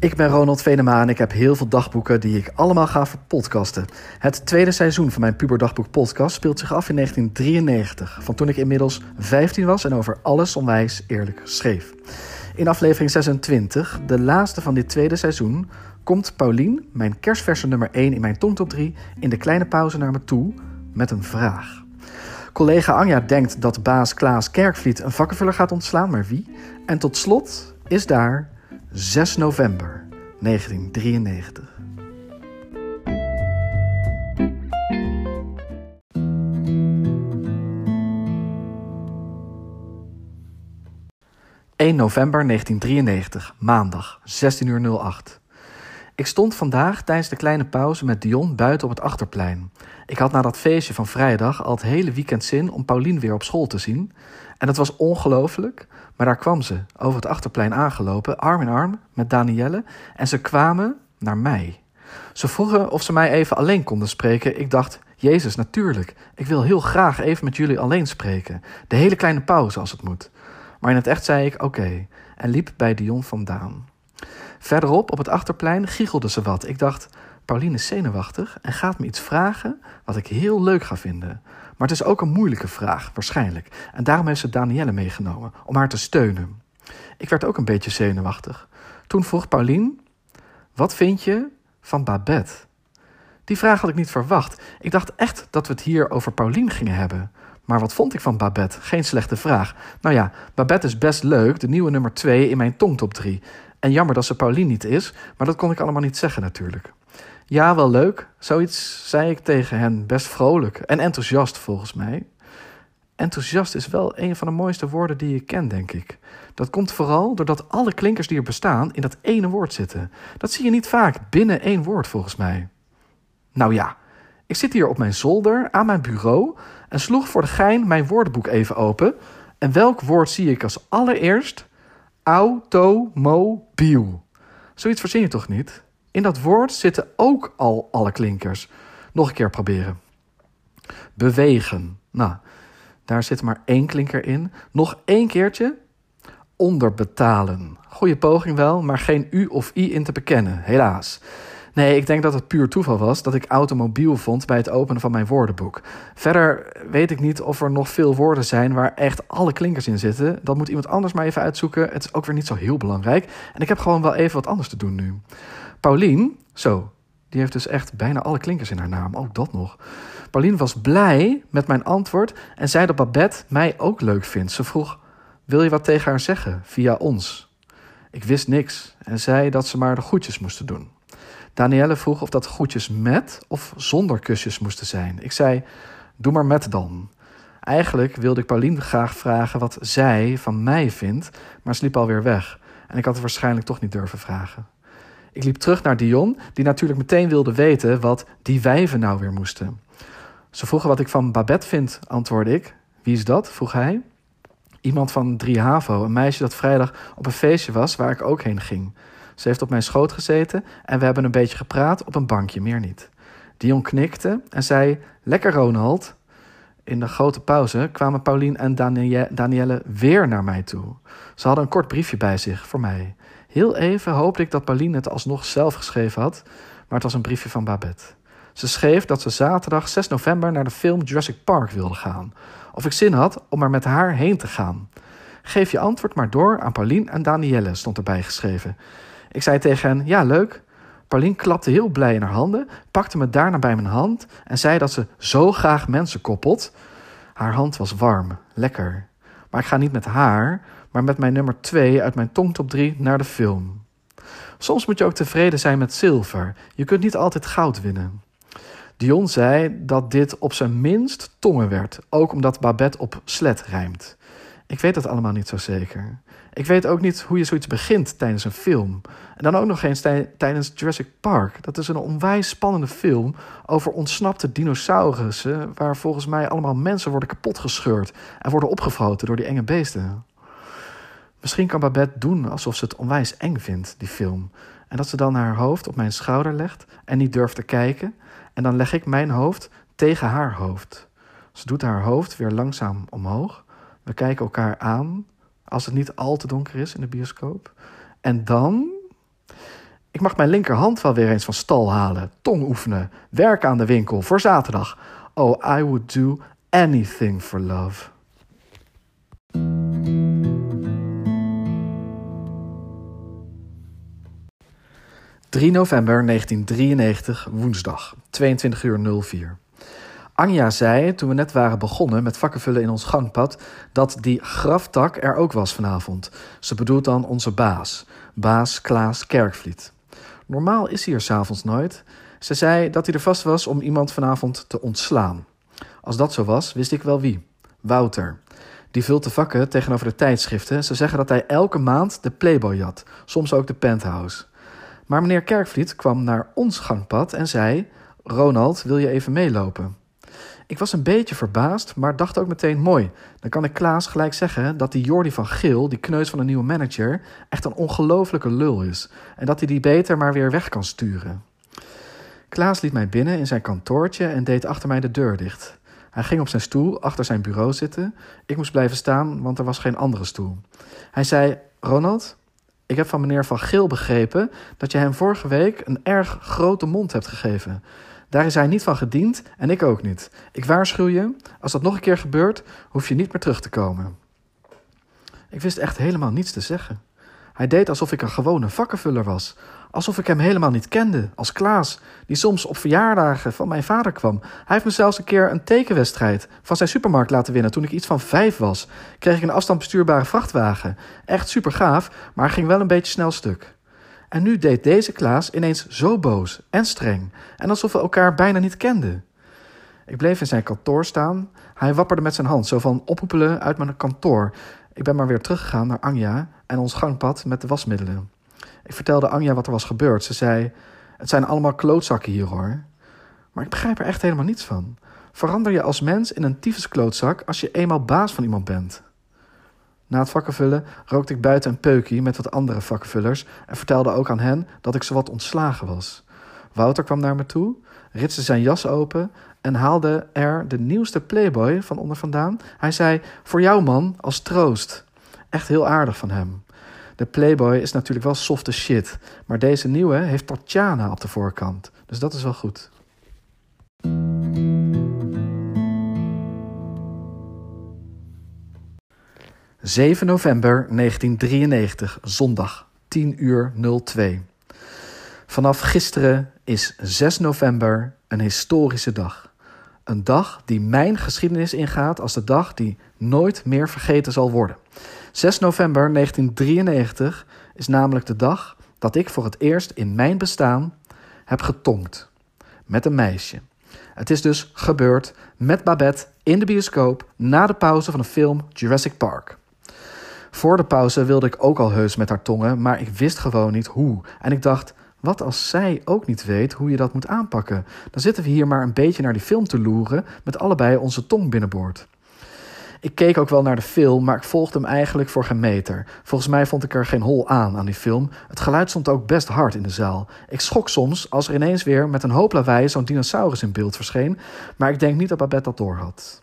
Ik ben Ronald Venema en ik heb heel veel dagboeken die ik allemaal ga verpodcasten. Het tweede seizoen van mijn Puberdagboek podcast speelt zich af in 1993, van toen ik inmiddels 15 was en over alles onwijs eerlijk schreef. In aflevering 26, de laatste van dit tweede seizoen, komt Paulien, mijn kerstverse nummer 1 in mijn tongtop 3, in de kleine pauze naar me toe met een vraag. Collega Anja denkt dat baas Klaas Kerkvliet een vakkenvuller gaat ontslaan, maar wie? En tot slot is daar 6 november 1993. ...1 november 1993, maandag, 16.08 uur. Ik stond vandaag tijdens de kleine pauze met Dion buiten op het achterplein. Ik had na dat feestje van vrijdag al het hele weekend zin om Paulien weer op school te zien. En dat was ongelooflijk, maar daar kwam ze, over het achterplein aangelopen, arm in arm met Danielle. En ze kwamen naar mij. Ze vroegen of ze mij even alleen konden spreken. Ik dacht, Jezus, natuurlijk. Ik wil heel graag even met jullie alleen spreken. De hele kleine pauze als het moet. Maar in het echt zei ik oké en liep bij Dion vandaan. Verderop op het achterplein giechelde ze wat. Ik dacht, Pauline is zenuwachtig en gaat me iets vragen wat ik heel leuk ga vinden. Maar het is ook een moeilijke vraag, waarschijnlijk. En daarom heeft ze Danielle meegenomen, om haar te steunen. Ik werd ook een beetje zenuwachtig. Toen vroeg Pauline, wat vind je van Babette? Die vraag had ik niet verwacht. Ik dacht echt dat we het hier over Pauline gingen hebben. Maar wat vond ik van Babette? Geen slechte vraag. Nou ja, Babette is best leuk, de nieuwe nummer 2 in mijn tongtop 3. En jammer dat ze Pauline niet is, maar dat kon ik allemaal niet zeggen natuurlijk. Ja, wel leuk. Zoiets zei ik tegen hen, best vrolijk en enthousiast volgens mij. Enthousiast is wel een van de mooiste woorden die je ken, denk ik. Dat komt vooral doordat alle klinkers die er bestaan in dat ene woord zitten. Dat zie je niet vaak binnen één woord, volgens mij. Nou ja, ik zit hier op mijn zolder aan mijn bureau en sloeg voor de gein mijn woordenboek even open. En welk woord zie ik als allereerst? Automobiel. Zoiets verzin je toch niet? In dat woord zitten ook al alle klinkers. Nog een keer proberen. Bewegen. Nou, daar zit maar één klinker in. Nog één keertje. Onderbetalen. Goeie poging wel, maar geen u of i in te bekennen, helaas. Nee, ik denk dat het puur toeval was dat ik automobiel vond bij het openen van mijn woordenboek. Verder weet ik niet of er nog veel woorden zijn waar echt alle klinkers in zitten. Dat moet iemand anders maar even uitzoeken. Het is ook weer niet zo heel belangrijk. En ik heb gewoon wel even wat anders te doen nu. Paulien, zo, die heeft dus echt bijna alle klinkers in haar naam. Ook dat nog. Paulien was blij met mijn antwoord en zei dat Babette mij ook leuk vindt. Ze vroeg: Wil je wat tegen haar zeggen via ons? Ik wist niks en zei dat ze maar de goedjes moesten doen. Danielle vroeg of dat goedjes met of zonder kusjes moesten zijn. Ik zei: Doe maar met dan. Eigenlijk wilde ik Paulien graag vragen wat zij van mij vindt, maar ze liep alweer weg. En ik had het waarschijnlijk toch niet durven vragen. Ik liep terug naar Dion, die natuurlijk meteen wilde weten wat die wijven nou weer moesten. Ze vroegen wat ik van Babette vind, antwoordde ik. Wie is dat? vroeg hij. Iemand van 3 HAVO, een meisje dat vrijdag op een feestje was waar ik ook heen ging. Ze heeft op mijn schoot gezeten en we hebben een beetje gepraat op een bankje, meer niet. Dion knikte en zei: Lekker, Ronald. In de grote pauze kwamen Paulien en Danielle weer naar mij toe. Ze hadden een kort briefje bij zich voor mij. Heel even hoopte ik dat Pauline het alsnog zelf geschreven had, maar het was een briefje van Babette. Ze schreef dat ze zaterdag 6 november naar de film Jurassic Park wilde gaan. Of ik zin had om er met haar heen te gaan. Geef je antwoord maar door aan Pauline en Danielle, stond erbij geschreven. Ik zei tegen hen: Ja, leuk. Pauline klapte heel blij in haar handen, pakte me daarna bij mijn hand en zei dat ze zo graag mensen koppelt. Haar hand was warm, lekker. Maar ik ga niet met haar, maar met mijn nummer 2 uit mijn tongtop 3 naar de film. Soms moet je ook tevreden zijn met zilver. Je kunt niet altijd goud winnen. Dion zei dat dit op zijn minst tongen werd, ook omdat Babette op slet rijmt. Ik weet dat allemaal niet zo zeker. Ik weet ook niet hoe je zoiets begint tijdens een film. En dan ook nog eens tijdens Jurassic Park. Dat is een onwijs spannende film over ontsnapte dinosaurussen... waar volgens mij allemaal mensen worden kapotgescheurd... en worden opgefroten door die enge beesten. Misschien kan Babette doen alsof ze het onwijs eng vindt, die film. En dat ze dan haar hoofd op mijn schouder legt en niet durft te kijken. En dan leg ik mijn hoofd tegen haar hoofd. Ze doet haar hoofd weer langzaam omhoog. We kijken elkaar aan, als het niet al te donker is in de bioscoop. En dan. Ik mag mijn linkerhand wel weer eens van stal halen, tong oefenen, werken aan de winkel voor zaterdag. Oh, I would do anything for love. 3 november 1993, woensdag, 22 uur 04. Anja zei, toen we net waren begonnen met vakkenvullen in ons gangpad, dat die graftak er ook was vanavond. Ze bedoelt dan onze baas, baas Klaas Kerkvliet. Normaal is hij er s'avonds nooit. Ze zei dat hij er vast was om iemand vanavond te ontslaan. Als dat zo was, wist ik wel wie. Wouter. Die vult de vakken tegenover de tijdschriften. Ze zeggen dat hij elke maand de Playboy had, soms ook de Penthouse. Maar meneer Kerkvliet kwam naar ons gangpad en zei: Ronald, wil je even meelopen? Ik was een beetje verbaasd, maar dacht ook meteen: mooi. Dan kan ik Klaas gelijk zeggen dat die Jordi van Geel, die kneus van een nieuwe manager, echt een ongelofelijke lul is. En dat hij die beter maar weer weg kan sturen. Klaas liet mij binnen in zijn kantoortje en deed achter mij de deur dicht. Hij ging op zijn stoel achter zijn bureau zitten. Ik moest blijven staan, want er was geen andere stoel. Hij zei: Ronald, ik heb van meneer Van Geel begrepen dat je hem vorige week een erg grote mond hebt gegeven. Daar is hij niet van gediend en ik ook niet. Ik waarschuw je, als dat nog een keer gebeurt, hoef je niet meer terug te komen. Ik wist echt helemaal niets te zeggen. Hij deed alsof ik een gewone vakkenvuller was. Alsof ik hem helemaal niet kende, als Klaas, die soms op verjaardagen van mijn vader kwam. Hij heeft me zelfs een keer een tekenwedstrijd van zijn supermarkt laten winnen toen ik iets van vijf was. Kreeg ik een afstandbestuurbare vrachtwagen. Echt super gaaf, maar ging wel een beetje snel stuk. En nu deed deze Klaas ineens zo boos en streng en alsof we elkaar bijna niet kenden. Ik bleef in zijn kantoor staan. Hij wapperde met zijn hand, zo van ophoepelen uit mijn kantoor. Ik ben maar weer teruggegaan naar Anja en ons gangpad met de wasmiddelen. Ik vertelde Anja wat er was gebeurd. Ze zei: Het zijn allemaal klootzakken hier hoor. Maar ik begrijp er echt helemaal niets van. Verander je als mens in een klootzak als je eenmaal baas van iemand bent? Na het vakkenvullen rookte ik buiten een peukie met wat andere vakkenvullers en vertelde ook aan hen dat ik zowat ontslagen was. Wouter kwam naar me toe, ritste zijn jas open en haalde er de nieuwste Playboy van onder vandaan. Hij zei: Voor jou, man, als troost. Echt heel aardig van hem. De Playboy is natuurlijk wel softe shit, maar deze nieuwe heeft Tatjana op de voorkant. Dus dat is wel goed. ...7 november 1993, zondag, 10 uur 02. Vanaf gisteren is 6 november een historische dag. Een dag die mijn geschiedenis ingaat als de dag die nooit meer vergeten zal worden. 6 november 1993 is namelijk de dag dat ik voor het eerst in mijn bestaan heb getongd. Met een meisje. Het is dus gebeurd met Babette in de bioscoop na de pauze van de film Jurassic Park. Voor de pauze wilde ik ook al heus met haar tongen, maar ik wist gewoon niet hoe. En ik dacht, wat als zij ook niet weet hoe je dat moet aanpakken? Dan zitten we hier maar een beetje naar die film te loeren met allebei onze tong binnenboord. Ik keek ook wel naar de film, maar ik volgde hem eigenlijk voor geen meter. Volgens mij vond ik er geen hol aan aan die film. Het geluid stond ook best hard in de zaal. Ik schrok soms als er ineens weer met een hoop lawaai zo'n dinosaurus in beeld verscheen, maar ik denk niet dat Babette dat door had.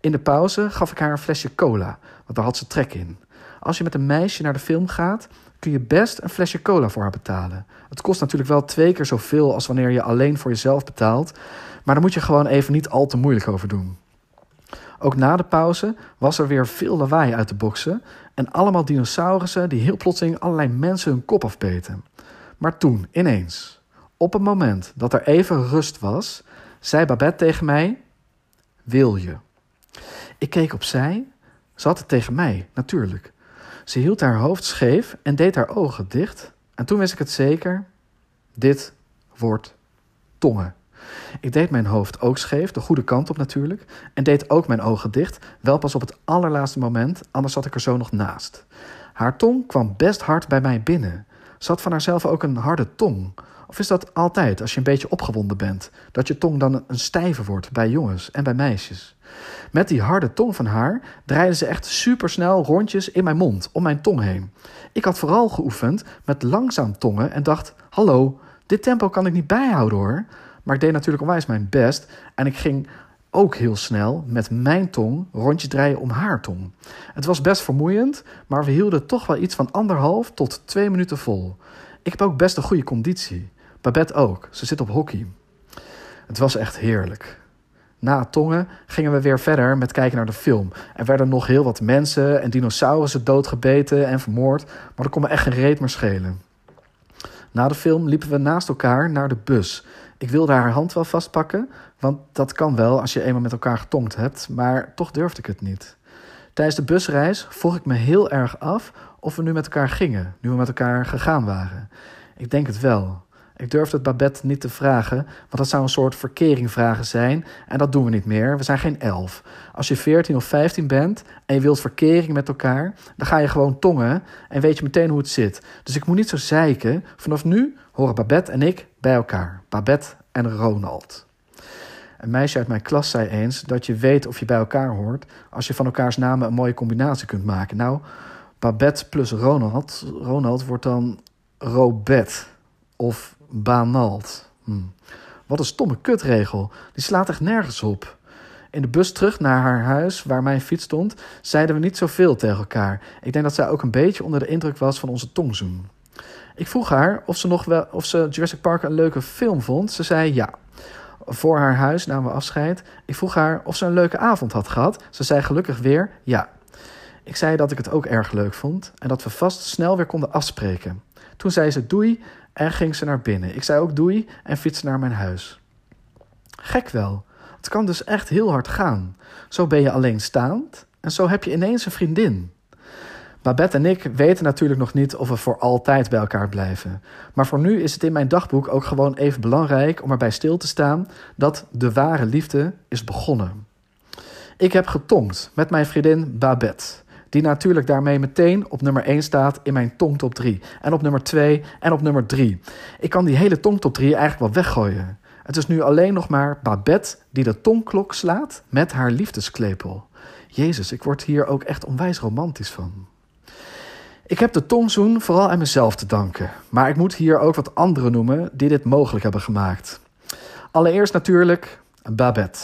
In de pauze gaf ik haar een flesje cola, want daar had ze trek in. Als je met een meisje naar de film gaat, kun je best een flesje cola voor haar betalen. Het kost natuurlijk wel twee keer zoveel als wanneer je alleen voor jezelf betaalt, maar daar moet je gewoon even niet al te moeilijk over doen. Ook na de pauze was er weer veel lawaai uit de boksen en allemaal dinosaurussen die heel plotseling allerlei mensen hun kop afbeten. Maar toen, ineens, op het moment dat er even rust was, zei Babette tegen mij: Wil je? Ik keek opzij. Ze had het tegen mij, natuurlijk. Ze hield haar hoofd scheef en deed haar ogen dicht. En toen wist ik het zeker: dit wordt tongen. Ik deed mijn hoofd ook scheef, de goede kant op natuurlijk, en deed ook mijn ogen dicht, wel pas op het allerlaatste moment, anders zat ik er zo nog naast. Haar tong kwam best hard bij mij binnen. Ze had van haarzelf ook een harde tong. Of is dat altijd als je een beetje opgewonden bent, dat je tong dan een stijve wordt bij jongens en bij meisjes? Met die harde tong van haar draaide ze echt supersnel rondjes in mijn mond, om mijn tong heen. Ik had vooral geoefend met langzaam tongen en dacht: Hallo, dit tempo kan ik niet bijhouden hoor. Maar ik deed natuurlijk onwijs mijn best. En ik ging ook heel snel met mijn tong rondjes draaien om haar tong. Het was best vermoeiend, maar we hielden toch wel iets van anderhalf tot twee minuten vol. Ik heb ook best een goede conditie. Babette ook. Ze zit op hockey. Het was echt heerlijk. Na tongen gingen we weer verder met kijken naar de film. Er werden nog heel wat mensen en dinosaurussen doodgebeten en vermoord, maar dat kon me echt geen reet meer schelen. Na de film liepen we naast elkaar naar de bus. Ik wilde haar hand wel vastpakken, want dat kan wel als je eenmaal met elkaar getongd hebt, maar toch durfde ik het niet. Tijdens de busreis vroeg ik me heel erg af of we nu met elkaar gingen, nu we met elkaar gegaan waren. Ik denk het wel. Ik durfde het Babette niet te vragen, want dat zou een soort verkering vragen zijn. En dat doen we niet meer. We zijn geen elf. Als je 14 of 15 bent en je wilt verkering met elkaar, dan ga je gewoon tongen en weet je meteen hoe het zit. Dus ik moet niet zo zeiken. Vanaf nu horen Babette en ik bij elkaar. Babette en Ronald. Een meisje uit mijn klas zei eens dat je weet of je bij elkaar hoort als je van elkaars namen een mooie combinatie kunt maken. Nou, Babette plus Ronald, Ronald wordt dan Robet of Banalt. Hm. Wat een stomme kutregel. Die slaat echt nergens op. In de bus terug naar haar huis, waar mijn fiets stond, zeiden we niet zoveel tegen elkaar. Ik denk dat zij ook een beetje onder de indruk was van onze tongzoen. Ik vroeg haar of ze, nog wel, of ze Jurassic Park een leuke film vond. Ze zei ja. Voor haar huis namen we afscheid. Ik vroeg haar of ze een leuke avond had gehad. Ze zei gelukkig weer ja. Ik zei dat ik het ook erg leuk vond en dat we vast snel weer konden afspreken. Toen zei ze doei en ging ze naar binnen. Ik zei ook doei en fietste naar mijn huis. Gek wel. Het kan dus echt heel hard gaan. Zo ben je alleenstaand en zo heb je ineens een vriendin. Babette en ik weten natuurlijk nog niet of we voor altijd bij elkaar blijven. Maar voor nu is het in mijn dagboek ook gewoon even belangrijk om erbij stil te staan dat de ware liefde is begonnen. Ik heb getongd met mijn vriendin Babette. Die natuurlijk daarmee meteen op nummer 1 staat in mijn tongtop 3. En op nummer 2 en op nummer 3. Ik kan die hele tongtop 3 eigenlijk wel weggooien. Het is nu alleen nog maar Babette die de tongklok slaat met haar liefdesklepel. Jezus, ik word hier ook echt onwijs romantisch van. Ik heb de tongzoen vooral aan mezelf te danken. Maar ik moet hier ook wat anderen noemen die dit mogelijk hebben gemaakt. Allereerst natuurlijk Babette.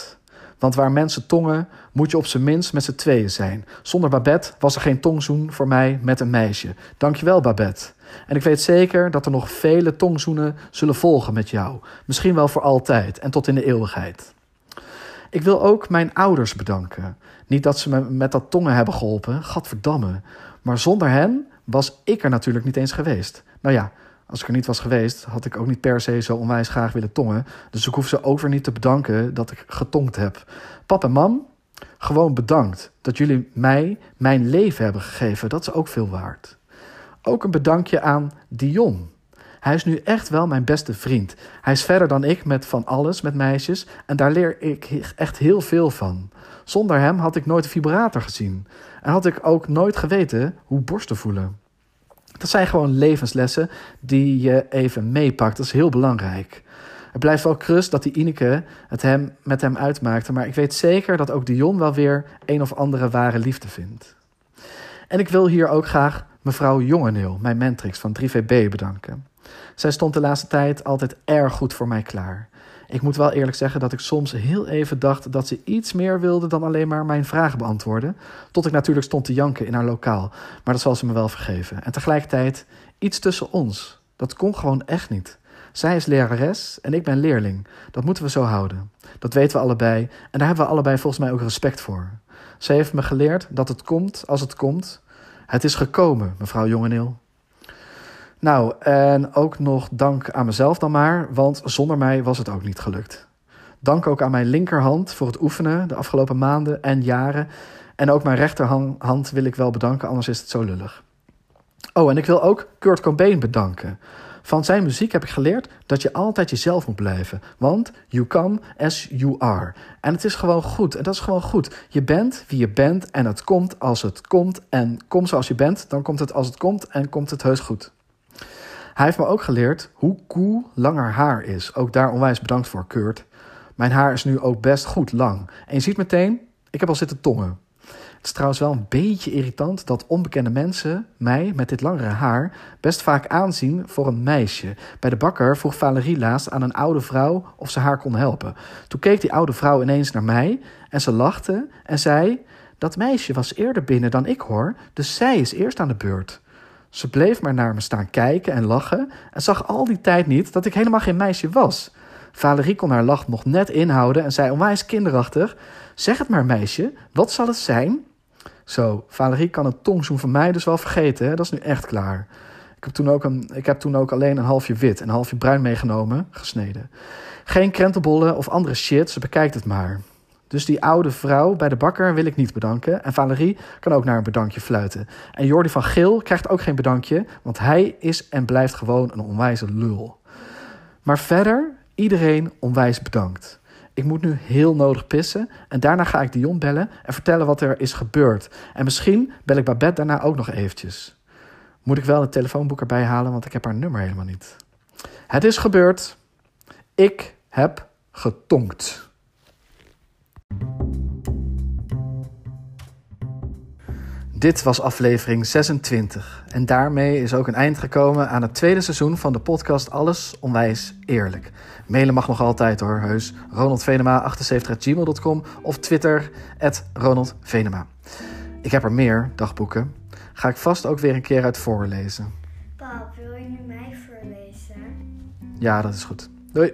Want waar mensen tongen, moet je op zijn minst met z'n tweeën zijn. Zonder Babette was er geen tongzoen voor mij met een meisje. Dankjewel, Babette. En ik weet zeker dat er nog vele tongzoenen zullen volgen met jou. Misschien wel voor altijd en tot in de eeuwigheid. Ik wil ook mijn ouders bedanken. Niet dat ze me met dat tongen hebben geholpen, gadverdamme. Maar zonder hen was ik er natuurlijk niet eens geweest. Nou ja, als ik er niet was geweest, had ik ook niet per se zo onwijs graag willen tongen. Dus ik hoef ze ook weer niet te bedanken dat ik getongd heb. Pap en mam, gewoon bedankt dat jullie mij mijn leven hebben gegeven. Dat is ook veel waard. Ook een bedankje aan Dion. Hij is nu echt wel mijn beste vriend. Hij is verder dan ik met van alles, met meisjes. En daar leer ik echt heel veel van. Zonder hem had ik nooit een vibrator gezien. En had ik ook nooit geweten hoe borsten voelen. Dat zijn gewoon levenslessen die je even meepakt. Dat is heel belangrijk. Het blijft wel krust dat die Ineke het hem, met hem uitmaakte. Maar ik weet zeker dat ook Dion wel weer een of andere ware liefde vindt. En ik wil hier ook graag mevrouw Jongeneel, mijn mentrix van 3VB, bedanken. Zij stond de laatste tijd altijd erg goed voor mij klaar. Ik moet wel eerlijk zeggen dat ik soms heel even dacht dat ze iets meer wilde dan alleen maar mijn vragen beantwoorden. Tot ik natuurlijk stond te janken in haar lokaal. Maar dat zal ze me wel vergeven. En tegelijkertijd iets tussen ons. Dat kon gewoon echt niet. Zij is lerares en ik ben leerling. Dat moeten we zo houden. Dat weten we allebei en daar hebben we allebei volgens mij ook respect voor. Zij heeft me geleerd dat het komt als het komt. Het is gekomen, mevrouw Jongeneel. Nou, en ook nog dank aan mezelf dan maar, want zonder mij was het ook niet gelukt. Dank ook aan mijn linkerhand voor het oefenen de afgelopen maanden en jaren. En ook mijn rechterhand wil ik wel bedanken, anders is het zo lullig. Oh, en ik wil ook Kurt Cobain bedanken. Van zijn muziek heb ik geleerd dat je altijd jezelf moet blijven. Want you come as you are. En het is gewoon goed. En dat is gewoon goed. Je bent wie je bent en het komt als het komt. En kom zoals je bent, dan komt het als het komt en komt het heus goed. Hij heeft me ook geleerd hoe cool langer haar is. Ook daar onwijs bedankt voor, Kurt. Mijn haar is nu ook best goed lang. En je ziet meteen, ik heb al zitten tongen. Het is trouwens wel een beetje irritant dat onbekende mensen mij met dit langere haar best vaak aanzien voor een meisje. Bij de bakker vroeg Valerie laatst aan een oude vrouw of ze haar kon helpen. Toen keek die oude vrouw ineens naar mij en ze lachte en zei: Dat meisje was eerder binnen dan ik hoor, dus zij is eerst aan de beurt. Ze bleef maar naar me staan kijken en lachen en zag al die tijd niet dat ik helemaal geen meisje was. Valerie kon haar lach nog net inhouden en zei onwijs kinderachtig: Zeg het maar, meisje, wat zal het zijn? Zo, Valerie kan een tongzoen van mij dus wel vergeten, hè? dat is nu echt klaar. Ik heb, toen ook een, ik heb toen ook alleen een halfje wit en een halfje bruin meegenomen, gesneden. Geen krentenbollen of andere shit, ze bekijkt het maar. Dus die oude vrouw bij de bakker wil ik niet bedanken. En Valerie kan ook naar een bedankje fluiten. En Jordi van Geel krijgt ook geen bedankje, want hij is en blijft gewoon een onwijze lul. Maar verder, iedereen onwijs bedankt. Ik moet nu heel nodig pissen en daarna ga ik Dion bellen en vertellen wat er is gebeurd. En misschien bel ik Babette daarna ook nog eventjes. Moet ik wel het telefoonboek erbij halen, want ik heb haar nummer helemaal niet. Het is gebeurd. Ik heb getonkt. Dit was aflevering 26 en daarmee is ook een eind gekomen aan het tweede seizoen van de podcast Alles Onwijs Eerlijk. Mailen mag nog altijd hoor, heus. ronaldvenema78.gmail.com of Twitter, Ronald Venema. Ik heb er meer dagboeken. Ga ik vast ook weer een keer uit voorlezen. Pap, wil je nu mij voorlezen? Ja, dat is goed. Doei!